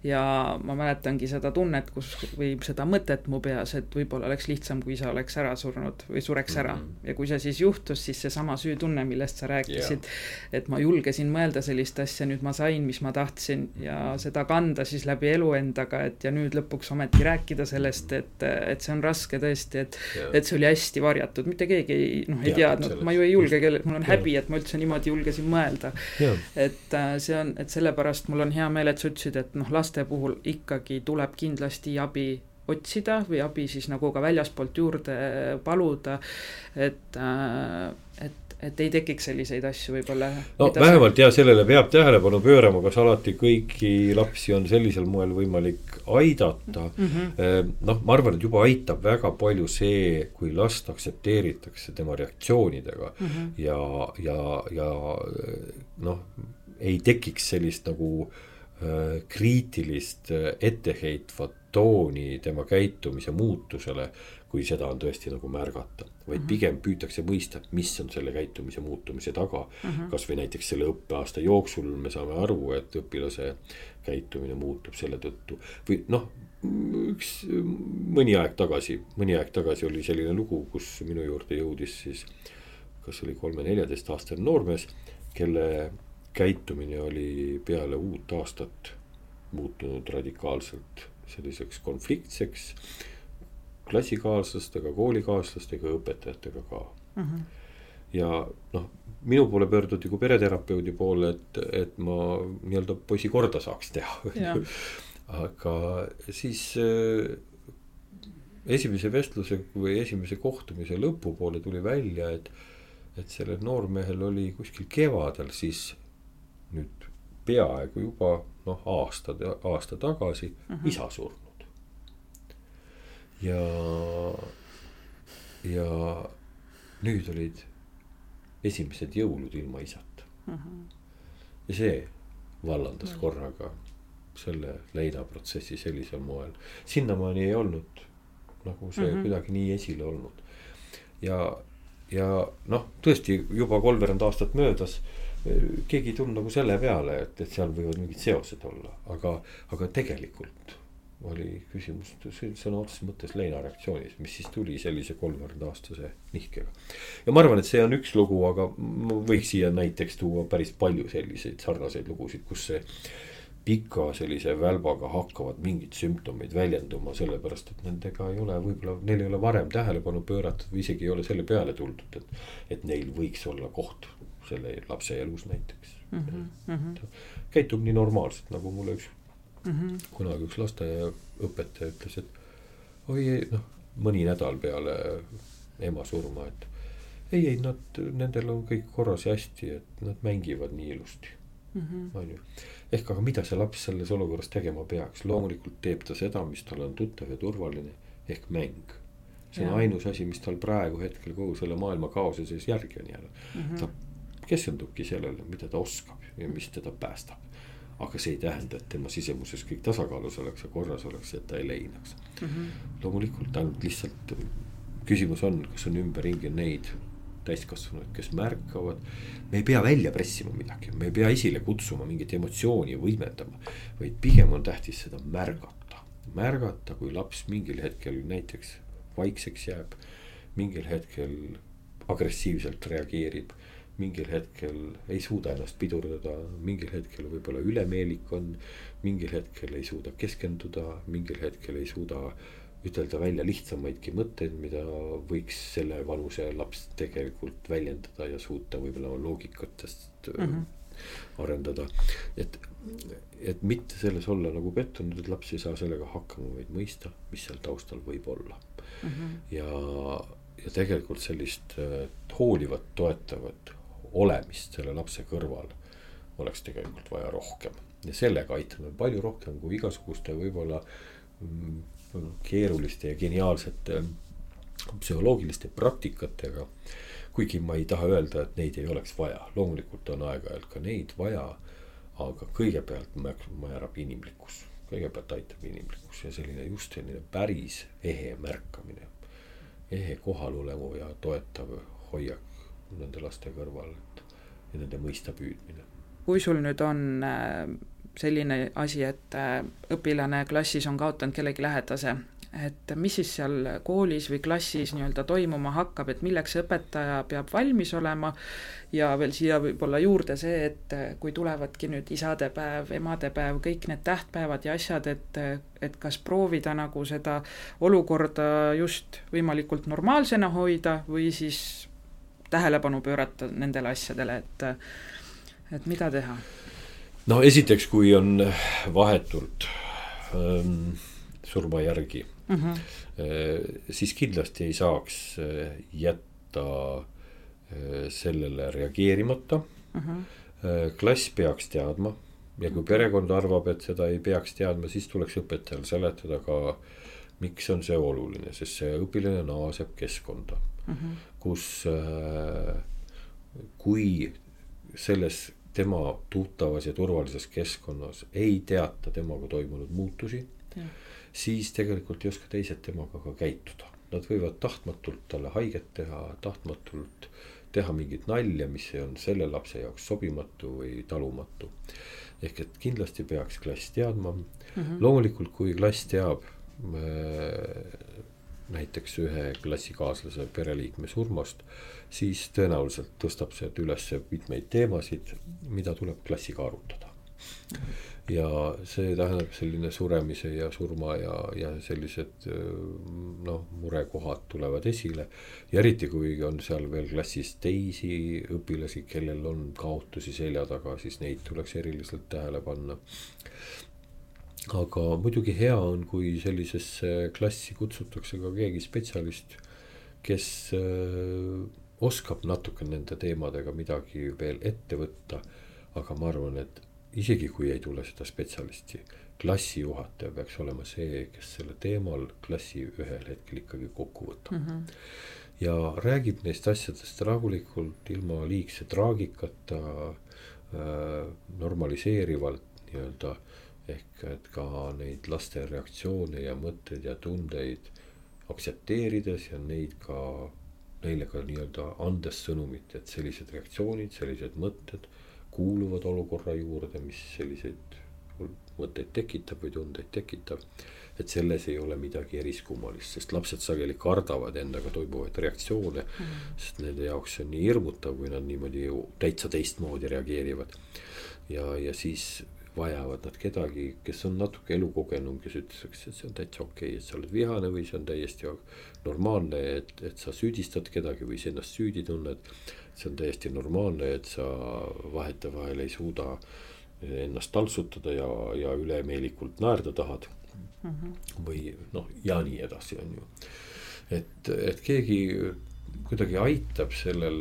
ja ma mäletangi seda tunnet, kus või seda mõtet mu peas, et võib-olla oleks lihtsam, kui isa oleks ära surnud või sureks ära mm. -hmm. ja kui see siis juhtus, siis seesama süütunne, millest sa rääkisid yeah., et ma julgesin mõelda sellist asja, nüüd ma sain, mis ma tahtsin ja seda kanda siis läbi elu endaga, et ja nüüd lõpuks ometi rääkida sellest, et, et see on raske tõesti, et yeah., et see oli hästi varjatud, mitte keegi ei, noh, ei teadnud, ma ju ei julge, kelle, mul on ja. häbi, et ma üldse niimoodi julgesin mõelda. et äh, see on, et sellepärast mul on hea meel, et sa ütlesid, et noh, laste puhul ikkagi tuleb kindlasti abi otsida või abi siis nagu ka väljaspoolt juurde paluda, et äh, et ei tekiks selliseid asju võib-olla. no vähemalt jah, sellele peab tähelepanu pöörama, kas alati kõiki lapsi on sellisel moel võimalik aidata mm. -hmm. noh, ma arvan, et juba aitab väga palju see, kui last aktsepteeritakse tema reaktsioonidega mm -hmm. ja, ja, ja noh, ei tekiks sellist nagu äh, kriitilist etteheitvat tooni tema käitumise muutusele kui seda on tõesti nagu märgata. Vaid mm -hmm. pigem püütakse mõista, mis on selle käitumise muutumise taga mm -hmm.. kasvõi näiteks selle õppeaasta jooksul me saame aru, et õpilase käitumine muutub selle tõttu või noh, üks mõni aeg tagasi, mõni aeg tagasi oli selline lugu, kus minu juurde jõudis siis. kas oli kolme-neljateistaastane noormees, kelle käitumine oli peale uut aastat muutunud radikaalselt selliseks konfliktseks klassikaaslastega, koolikaaslastega, õpetajatega ka mm. -hmm. ja noh, minu poole pöörduti kui pereterapeudi poole, et, et ma nii-öelda poisi korda saaks teha [laughs] aga siis äh, esimese vestluse või esimese kohtumise lõpupoole tuli välja, et, et sellel noormehel oli kuskil kevadel siis nüüd peaaegu juba noh, aasta, aasta tagasi mm -hmm. isa surnud ja, ja nüüd olid esimesed jõulud ilma isata uh. Mhm. -huh. ja see vallandas -huh. korraga selle leinaprotsessi sellisel moel. sinnamaani ei olnud nagu see uh mhm. -huh. kuidagi nii esile olnud. ja, ja noh, tõesti juba kolmveerand aastat möödas keegi ei tulnud nagu selle peale, et, et seal võivad mingid seosed olla, aga, aga tegelikult oli küsimus sõna otseses mõttes leinareaktsioonis, mis siis tuli sellise kolmekümne aastase nihkega. ja ma arvan, et see on üks lugu, aga ma võiks siia näiteks tuua päris palju selliseid sarnaseid lugusid, kus see pika sellise välbaga hakkavad mingid sümptomid väljenduma, sellepärast et nendega ei ole võib-olla, neil ei ole varem tähelepanu pööratud või isegi ei ole selle peale tuldud, et. et neil võiks olla koht selle lapse elus näiteks mm. -hmm. käitub nii normaalselt, nagu mulle üks mm. -hmm. kunagi üks lasteaiaõpetaja ütles, et oi ei noh, mõni nädal peale ema surma, et ei, ei nad, nendel on kõik korras ja hästi, et nad mängivad nii ilusti mm. -hmm. on ju, ehk aga mida see laps selles olukorras tegema peaks, loomulikult teeb ta seda, mis talle on tuttav ja turvaline ehk mäng. see on ja. ainus asi, mis tal praegu hetkel kogu selle maailma kaose sees järgi on jäänud mm. -hmm. ta keskendubki sellele, mida ta oskab ja mis teda päästab aga see ei tähenda, et tema sisemuses kõik tasakaalus oleks ja korras oleks, et ta ei leinaks mm. -hmm. loomulikult ainult lihtsalt küsimus on, kas on ümberringi neid täiskasvanuid, kes märkavad. me ei pea välja pressima midagi, me ei pea esile kutsuma mingit emotsiooni võimendama, vaid pigem on tähtis seda märgata. märgata, kui laps mingil hetkel näiteks vaikseks jääb, mingil hetkel agressiivselt reageerib mingil hetkel ei suuda ennast pidurdada, mingil hetkel võib-olla ülemeelik on. mingil hetkel ei suuda keskenduda, mingil hetkel ei suuda ütelda välja lihtsamaidki mõtteid, mida võiks selle vanuse laps tegelikult väljendada ja suuta võib-olla loogikatest mm -hmm. arendada. et, et mitte selles olla nagu pettunud, et laps ei saa sellega hakkama, vaid mõista, mis seal taustal võib olla mm. -hmm. ja, ja tegelikult sellist hoolivat, toetavat olemist selle lapse kõrval oleks tegelikult vaja rohkem. ja sellega aitame palju rohkem kui igasuguste võib-olla mm, keeruliste ja geniaalsete psühholoogiliste praktikatega. kuigi ma ei taha öelda, et neid ei oleks vaja, loomulikult on aeg-ajalt ka neid vaja. aga kõigepealt määrab inimlikkus, kõigepealt aitab inimlikkus ja selline just selline päris ehe märkamine. ehe kohalolemu ja toetav hoiak nende laste kõrval, et ja nende mõista püüdmine. kui sul nüüd on äh, selline asi, et äh, õpilane klassis on kaotanud kellegi lähedase, et mis siis seal koolis või klassis nii-öelda toimuma hakkab, et milleks õpetaja peab valmis olema ja veel siia võib-olla juurde see, et äh, kui tulevadki nüüd isadepäev, emadepäev, kõik need tähtpäevad ja asjad, et et kas proovida nagu seda olukorda just võimalikult normaalsena hoida või siis tähelepanu pöörata nendele asjadele, et, et mida teha? no esiteks, kui on vahetult ähm, surmajärgi mm, -hmm. äh, siis kindlasti ei saaks äh, jätta äh, sellele reageerimata mm. -hmm. Äh, klass peaks teadma ja kui perekond arvab, et seda ei peaks teadma, siis tuleks õpetajal seletada ka, miks on see oluline, sest see õpilane naaseb keskkonda mm, -hmm. kus äh, kui selles tema tuttavas ja turvalises keskkonnas ei teata temaga toimunud muutusi, siis tegelikult ei oska teised temaga ka käituda. Nad võivad tahtmatult talle haiget teha, tahtmatult teha mingit nalja, mis on selle lapse jaoks sobimatu või talumatu. ehk et kindlasti peaks klass teadma mm. -hmm. loomulikult, kui klass teab äh, näiteks ühe klassikaaslase pereliikme surmast, siis tõenäoliselt tõstab see üles mitmeid teemasid, mida tuleb klassiga arutada. ja see tähendab selline suremise ja surma ja, ja sellised noh, murekohad tulevad esile. ja eriti, kui on seal veel klassis teisi õpilasi, kellel on kaotusi selja taga, siis neid tuleks eriliselt tähele panna aga muidugi hea on, kui sellisesse klassi kutsutakse ka keegi spetsialist, kes äh, oskab natuke nende teemadega midagi veel ette võtta. aga ma arvan, et isegi kui ei tule seda spetsialisti, klassijuhataja peaks olema see, kes selle teemal klassi ühel hetkel ikkagi kokku võtab mm. -hmm. ja räägib neist asjadest rahulikult, ilma liigse traagikata äh,, normaliseerivalt nii-öelda ehk et ka neid laste reaktsioone ja mõtteid ja tundeid aktsepteerides ja neid ka, neile ka nii-öelda andes sõnumit, et sellised reaktsioonid, sellised mõtted kuuluvad olukorra juurde, mis selliseid mõtteid tekitab või tundeid tekitab. et selles ei ole midagi eriskummalist, sest lapsed sageli kardavad endaga toimuvaid reaktsioone mm. -hmm. sest nende jaoks see on nii hirmutav, kui nad niimoodi ju täitsa teistmoodi reageerivad. ja, ja siis vajavad nad kedagi, kes on natuke elukogenum, kes ütleks, et see on täitsa okei okay,, et sa oled vihane või see on täiesti normaalne, et, et sa süüdistad kedagi või sa ennast süüdi tunned. see on täiesti normaalne, et sa vahetevahel ei suuda ennast taltsutada ja, ja ülemeelikult naerda tahad mm. -hmm. või noh, ja nii edasi, on ju. et, et keegi kuidagi aitab sellel,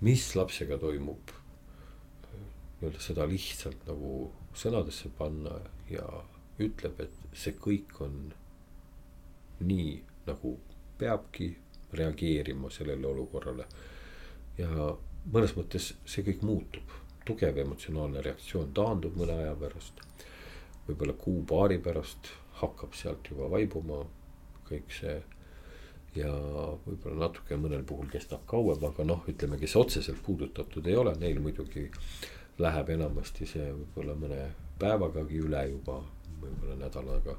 mis lapsega toimub nii-öelda seda lihtsalt nagu sõnadesse panna ja ütleb, et see kõik on nii, nagu peabki reageerima sellele olukorrale. ja mõnes mõttes see kõik muutub, tugev emotsionaalne reaktsioon taandub mõne aja pärast. võib-olla kuu-paari pärast hakkab sealt juba vaibuma kõik see ja võib-olla natuke mõnel puhul kestab kauem, aga noh, ütleme, kes otseselt puudutatud ei ole, neil muidugi läheb enamasti see võib-olla mõne päevagagi üle juba, võib-olla nädalaga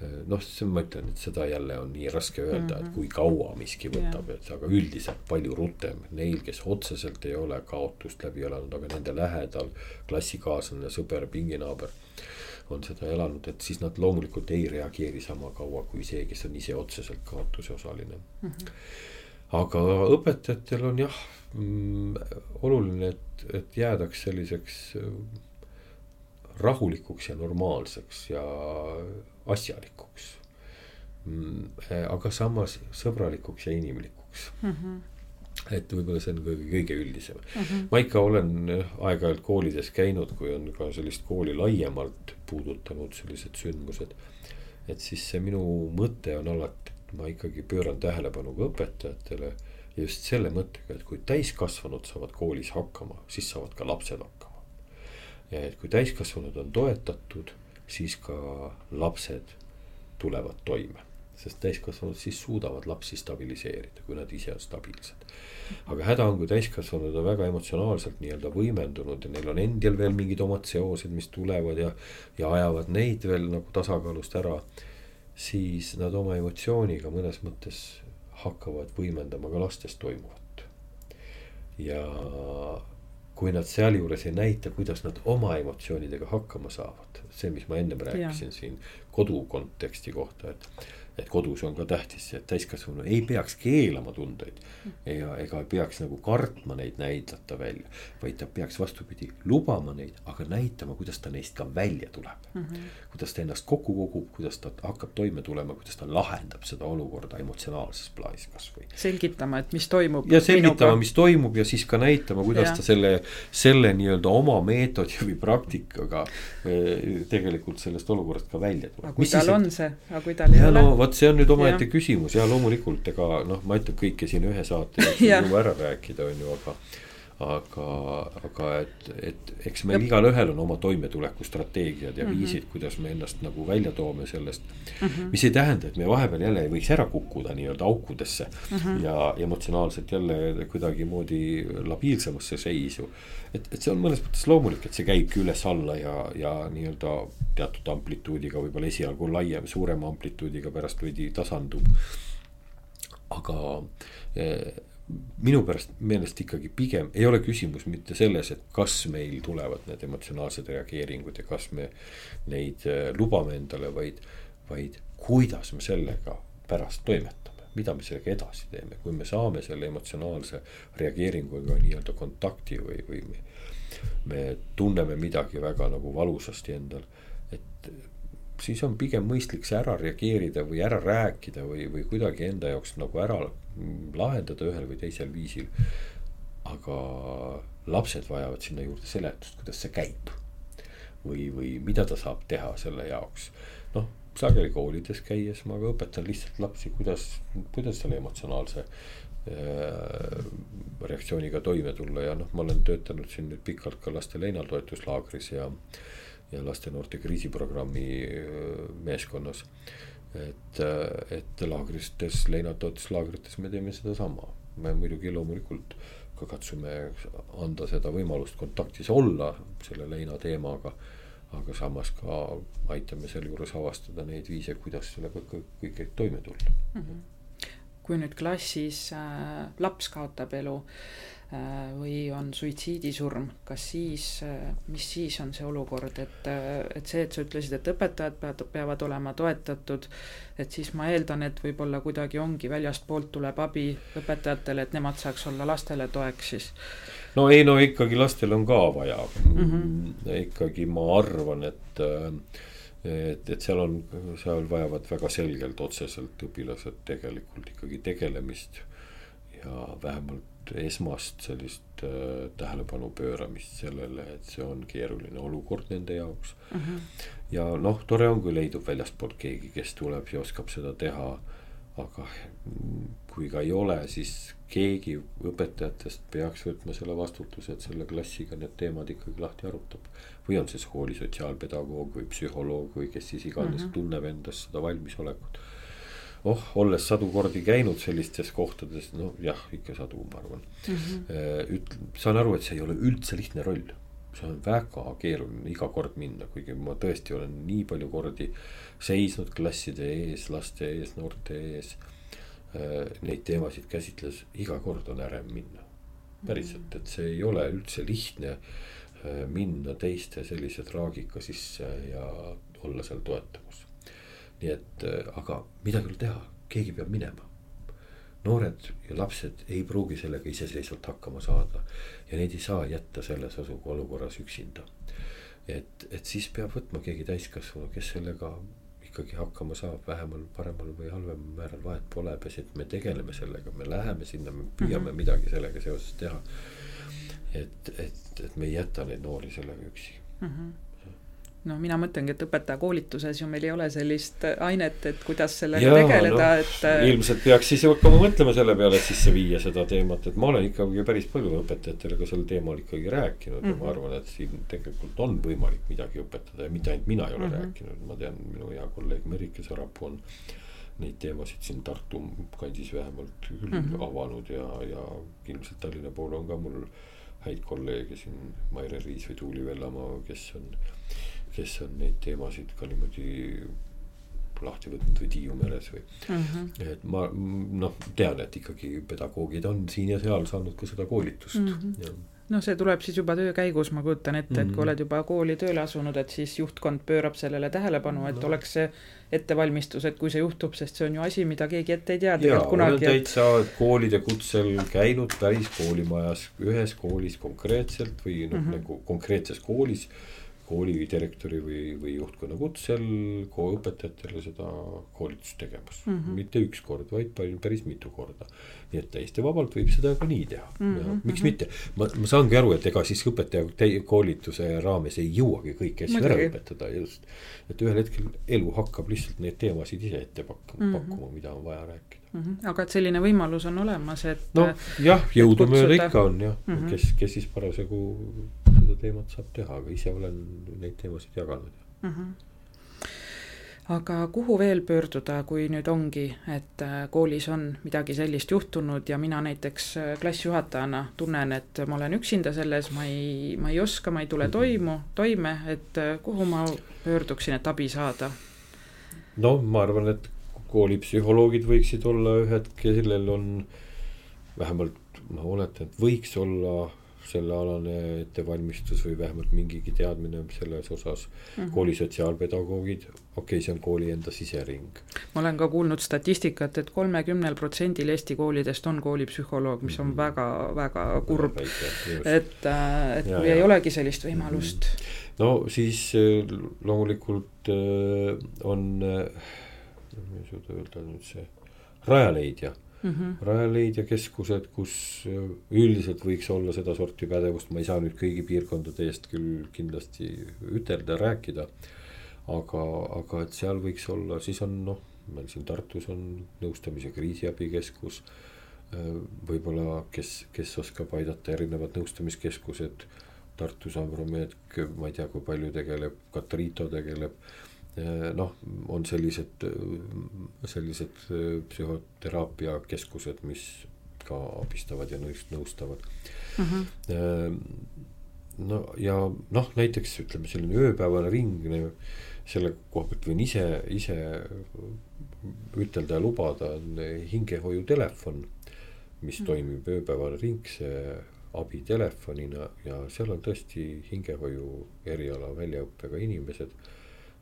noh, see ma ütlen, et seda jälle on nii raske öelda et mhm. kui kaua miski võtab et aga üldiselt palju rutem. Neil, kes otseselt ei ole kaotust läbi elanud, aga nende lähedal klassikaaslane, sõber, pinginaaber on seda elanud, et siis nad loomulikult ei reageeri sama kaua kui see, kes on ise otseselt kaotuse osaline mm. -hmm. Aga õpetajatel on jah mm, oluline, et, et jäädaks selliseks äh, rahulikuks ja normaalseks ja asjalikuks mm,. aga samas sõbralikuks ja inimlikuks mm. -hmm et võib-olla see on kõige, kõige üldisem mm. -hmm. ma ikka olen aeg-ajalt koolides käinud, kui on ka sellist kooli laiemalt puudutanud sellised sündmused. et siis see minu mõte on alati, ma ikkagi pööran tähelepanu ka õpetajatele. ja just selle mõttega, et kui täiskasvanud saavad koolis hakkama, siis saavad ka lapsed hakkama. ja et kui täiskasvanud on toetatud, siis ka lapsed tulevad toime sest täiskasvanud siis suudavad lapsi stabiliseerida, kui nad ise on stabiilsed. aga häda on, kui täiskasvanud on väga emotsionaalselt nii-öelda võimendunud ja neil on endil veel mingid omad seosed, mis tulevad ja, ja ajavad neid veel nagu tasakaalust ära. Siis nad oma emotsiooniga mõnes mõttes hakkavad võimendama ka lastes toimuvat. ja kui nad sealjuures ei näita, kuidas nad oma emotsioonidega hakkama saavad, see, mis ma ennem rääkisin ja. siin kodu konteksti kohta, et et kodus on ka tähtis see, et täiskasvanu ei peaks keelama tundeid. ja ega ei peaks nagu kartma neid näidata välja, vaid ta peaks vastupidi lubama neid, aga näitama, kuidas ta neist ka välja tuleb mm. -hmm. kuidas ta ennast kokku kogub, kuidas ta hakkab toime tulema, kuidas ta lahendab seda olukorda emotsionaalses plaanis kasvõi. selgitama, et mis toimub. ja selgitama, mis toimub ja siis ka näitama, kuidas ja. ta selle, selle nii-öelda oma meetodi või praktikaga eh, tegelikult sellest olukorrast ka välja tuleb. aga kui mis tal siis, on see, aga kui tal ei ole no,? Vot see on nüüd omaette küsimus. Ja loomulikult ega noh, ma ütlen kõike siin ühe saate [laughs] jooksul ei jõua ära rääkida, on ju, aga aga, aga et, et eks meil igalühel on oma toimetulekustrateegiad ja mm -hmm. viisid, kuidas me ennast nagu välja toome sellest mm. -hmm. mis ei tähenda, et me vahepeal jälle ei võiks ära kukkuda nii-öelda aukudesse mm -hmm. ja emotsionaalselt jälle kuidagimoodi labiilsemasse seisu. et, et see on mõnes mõttes loomulik, et see käibki üles-alla ja, ja nii-öelda teatud amplituudiga, võib-olla esialgu laiem, suurema amplituudiga, pärast veidi tasandub. aga eh, minu pärast meelest ikkagi pigem ei ole küsimus mitte selles, et kas meil tulevad need emotsionaalsed reageeringud ja kas me neid äh, lubame endale, vaid, vaid kuidas me sellega pärast toimetame, mida me sellega edasi teeme, kui me saame selle emotsionaalse reageeringuga nii-öelda kontakti või, või me, me tunneme midagi väga nagu valusasti endal, et siis on pigem mõistlik see ära reageerida või ära rääkida või, või kuidagi enda jaoks nagu ära lahendada ühel või teisel viisil. aga lapsed vajavad sinna juurde seletust, kuidas see käib. või, või mida ta saab teha selle jaoks. noh, sageli koolides käies ma ka õpetan lihtsalt lapsi, kuidas, kuidas selle emotsionaalse äh, reaktsiooniga toime tulla ja noh, ma olen töötanud siin nüüd pikalt ka laste leinatoetuslaagris ja ja laste-noorte kriisiprogrammi meeskonnas. Et, et laagrites, leinatoetuslaagrites me teeme sedasama, me muidugi loomulikult ka katsume anda seda võimalust kontaktis olla selle leina teemaga. aga samas ka aitame sealjuures avastada neid viise, kuidas sellega kõige toime tulla mm. -hmm. kui nüüd klassis äh, laps kaotab elu Äh, või on suitsiidisurm, kas siis, äh, mis siis on see olukord, et, äh, et see, et sa ütlesid, et õpetajad peavad, peavad olema toetatud, et siis ma eeldan, et võib-olla kuidagi ongi väljastpoolt tuleb abi õpetajatele, et nemad saaks olla lastele toeks siis? no ei, no ikkagi lastel on ka vaja mm. -hmm. ikkagi ma arvan, et et, et seal on, seal vajavad väga selgelt otseselt õpilased tegelikult ikkagi tegelemist ja vähemalt esmast sellist äh, tähelepanu pööramist sellele, et see on keeruline olukord nende jaoks. Mhm. -huh. ja noh, tore on, kui leidub väljastpoolt keegi, kes tuleb ja oskab seda teha. aga kui ka ei ole, siis keegi õpetajatest peaks võtma selle vastutuse, et selle klassiga need teemad ikkagi lahti arutab. või on see kooli sotsiaalpedagoog või psühholoog või kes siis iganes mhm. -huh. tunneb endas seda valmisolekut oh, olles sadu kordi käinud sellistes kohtades, no jah, ikka sadu, ma arvan mm. -hmm. üt-, saan aru, et see ei ole üldse lihtne roll. see on väga keeruline iga kord minna, kuigi ma tõesti olen nii palju kordi seisnud klasside ees, laste ees, noorte ees. Äh, neid teemasid käsitles, iga kord on ärem minna. päriselt, et see ei ole üldse lihtne äh, minna teiste sellise traagika sisse ja olla seal toetamas nii et, äh, aga midagi ei ole teha, keegi peab minema. noored ja lapsed ei pruugi sellega iseseisvalt hakkama saada ja neid ei saa jätta selles olukorras üksinda. et, et siis peab võtma keegi täiskasvanu, kes sellega ikkagi hakkama saab, vähemal, paremal või halvemal määral vahet pole, peaasi, et me tegeleme sellega, me läheme sinna, me püüame mm -hmm. midagi sellega seoses teha. et, et, et me ei jäta neid noori sellega üksi mm. -hmm no mina mõtlengi, et õpetajakoolituses ju meil ei ole sellist ainet, et kuidas sellega ja, tegeleda no,, et. Äh, ilmselt peaks siis hakkama mõtlema selle peale, et sisse viia seda teemat, et ma olen ikkagi päris palju õpetajatele ka sel teemal ikkagi rääkinud mm -hmm. ja ma mhm. arvan, et siin tegelikult on võimalik midagi õpetada ja mitte ainult mina ei ole mm -hmm. rääkinud, ma tean, minu hea kolleeg Merike Sarapuu on neid teemasid siin Tartu kandis vähemalt küll mm -hmm. avanud ja, ja ilmselt Tallinna pool on ka mul häid kolleege siin, Maire Riis või Tuuli Vellamaa, kes on kes on neid teemasid ka niimoodi lahti võtnud või Tiiu meres või mm. -hmm. et ma noh, tean, et ikkagi pedagoogid on siin ja seal saanud ka seda koolitust mm. -hmm. no see tuleb siis juba töö käigus, ma kujutan ette, et mm -hmm. kui oled juba kooli tööle asunud, et siis juhtkond pöörab sellele tähelepanu, et no. oleks see ettevalmistus, et kui see juhtub, sest see on ju asi, mida keegi ette ei tea tegelikult kunagi. täitsa et... koolide kutsel käinud päris koolimajas, ühes koolis konkreetselt või noh mm -hmm., nagu konkreetses koolis kooli direktori või, või juhtkonna kutsel õpetajatele seda koolitust tegemas mm. -hmm. mitte üks kord, vaid päris mitu korda. nii et täiesti vabalt võib seda ka nii teha mm. -hmm. Ja miks mitte, ma, ma saangi aru, et ega siis õpetaja koolituse raames ei jõuagi kõiki asju ära õpetada just. et ühel hetkel elu hakkab lihtsalt neid teemasid ise ette pakkuma mm, -hmm. pakkuma, mida on vaja rääkida mm. -hmm. aga et selline võimalus on olemas, et. noh, jah, jõudumööda ikka on jah mm, -hmm. kes, kes siis parasjagu seda teemat saab teha, aga ise olen neid teemasid jaganud mm. -hmm aga kuhu veel pöörduda, kui nüüd ongi, et äh, koolis on midagi sellist juhtunud ja mina näiteks äh, klassijuhatajana tunnen, et ma olen üksinda selles, ma ei, ma ei oska, ma ei tule mhm. toimu, toime, et äh, kuhu ma pöörduksin, et abi saada? no ma arvan, et koolipsühholoogid võiksid olla ühed, kellel on vähemalt ma oletan, et võiks olla sellealane ettevalmistus või vähemalt mingigi teadmine selles osas mm. -hmm. kooli sotsiaalpedagoogid, okei okay,, see on kooli enda sisering. ma olen ka kuulnud statistikat et, et kolmekümnel protsendil Eesti koolidest on koolipsühholoog, mis on mm -hmm. väga, väga kurb. et, äh, et ja, kui ja. ei olegi sellist võimalust mm. -hmm. no siis äh, loomulikult äh, on, suuda öelda nüüd see, Rajaleidja mm -hmm. Rajaleidja keskused, kus äh, üldiselt võiks olla sedasorti pädevust, ma ei saa nüüd kõigi piirkondade eest küll kindlasti ütelda, rääkida. aga, aga et seal võiks olla, siis on noh, meil siin Tartus on nõustamise kriisiabikeskus. Äh, võib-olla, kes, kes oskab aidata, erinevad nõustamiskeskused. Tartus Ambromed, ma ei tea, kui palju tegeleb, Katriito tegeleb noh, on sellised, sellised eh, psühhoteraapiakeskused, mis ka abistavad ja nõustavad mm. -hmm. no ja noh, näiteks ütleme selline ööpäevane ring, selle koha pealt võin ise, ise ütelda ja lubada, on hingehoiutelefon, mis mm -hmm. toimib ööpäevane ring, see abitelefonina ja seal on tõesti hingehoiu eriala väljaõppega inimesed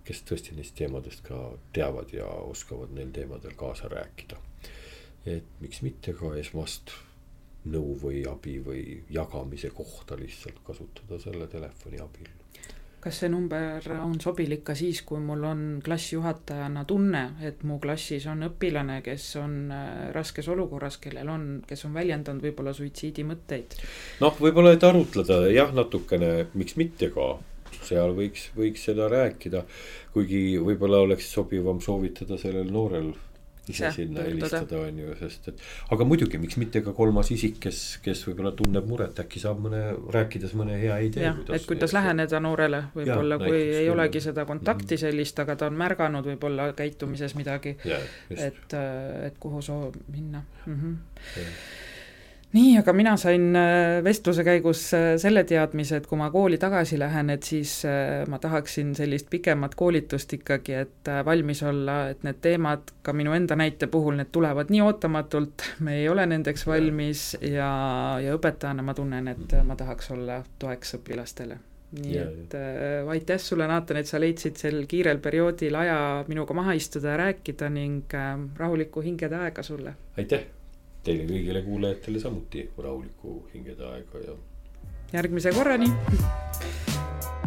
kes tõesti neist teemadest ka teavad ja oskavad neil teemadel kaasa rääkida. et miks mitte ka esmast nõu või abi või jagamise kohta lihtsalt kasutada selle telefoni abil. kas see number on sobilik ka siis, kui mul on klassijuhatajana tunne, et mu klassis on õpilane, kes on äh, raskes olukorras, kellel on, kes on väljendanud võib-olla suitsiidimõtteid? noh, võib-olla, et arutleda jah, natukene, miks mitte ka seal võiks, võiks seda rääkida. kuigi võib-olla oleks sobivam soovitada sellel noorel ise sinna helistada on ju, sest et aga muidugi, miks mitte ka kolmas isik, kes, kes võib-olla tunneb muret, äkki saab mõne, rääkides mõne hea idee. jah, et kuidas läheneda noorele, võib-olla kui näiteks ei olegi seda kontakti Mhm. sellist, aga ta on märganud võib-olla käitumises midagi, jah, just, et, et kuhu soov minna mm. -hmm. jah. nii, aga mina sain äh, vestluse käigus äh, selle teadmise, et kui ma kooli tagasi lähen, et siis äh, ma tahaksin sellist pikemat koolitust ikkagi, et valmis olla, et need teemad ka minu enda näite puhul, need tulevad nii ootamatult, me ei ole nendeks valmis ja, ja õpetajana ma tunnen, et ma tahaks olla toeks õpilastele. Nii Ja, et äh, aitäh sulle, Naatan, et sa leidsid sel kiirel perioodil aja minuga maha istuda ja rääkida ning äh, rahulikku hingede aega sulle. aitäh Teile kõigile kuulajatele samuti rahulikku hingedeaega ja järgmise korrani. [laughs]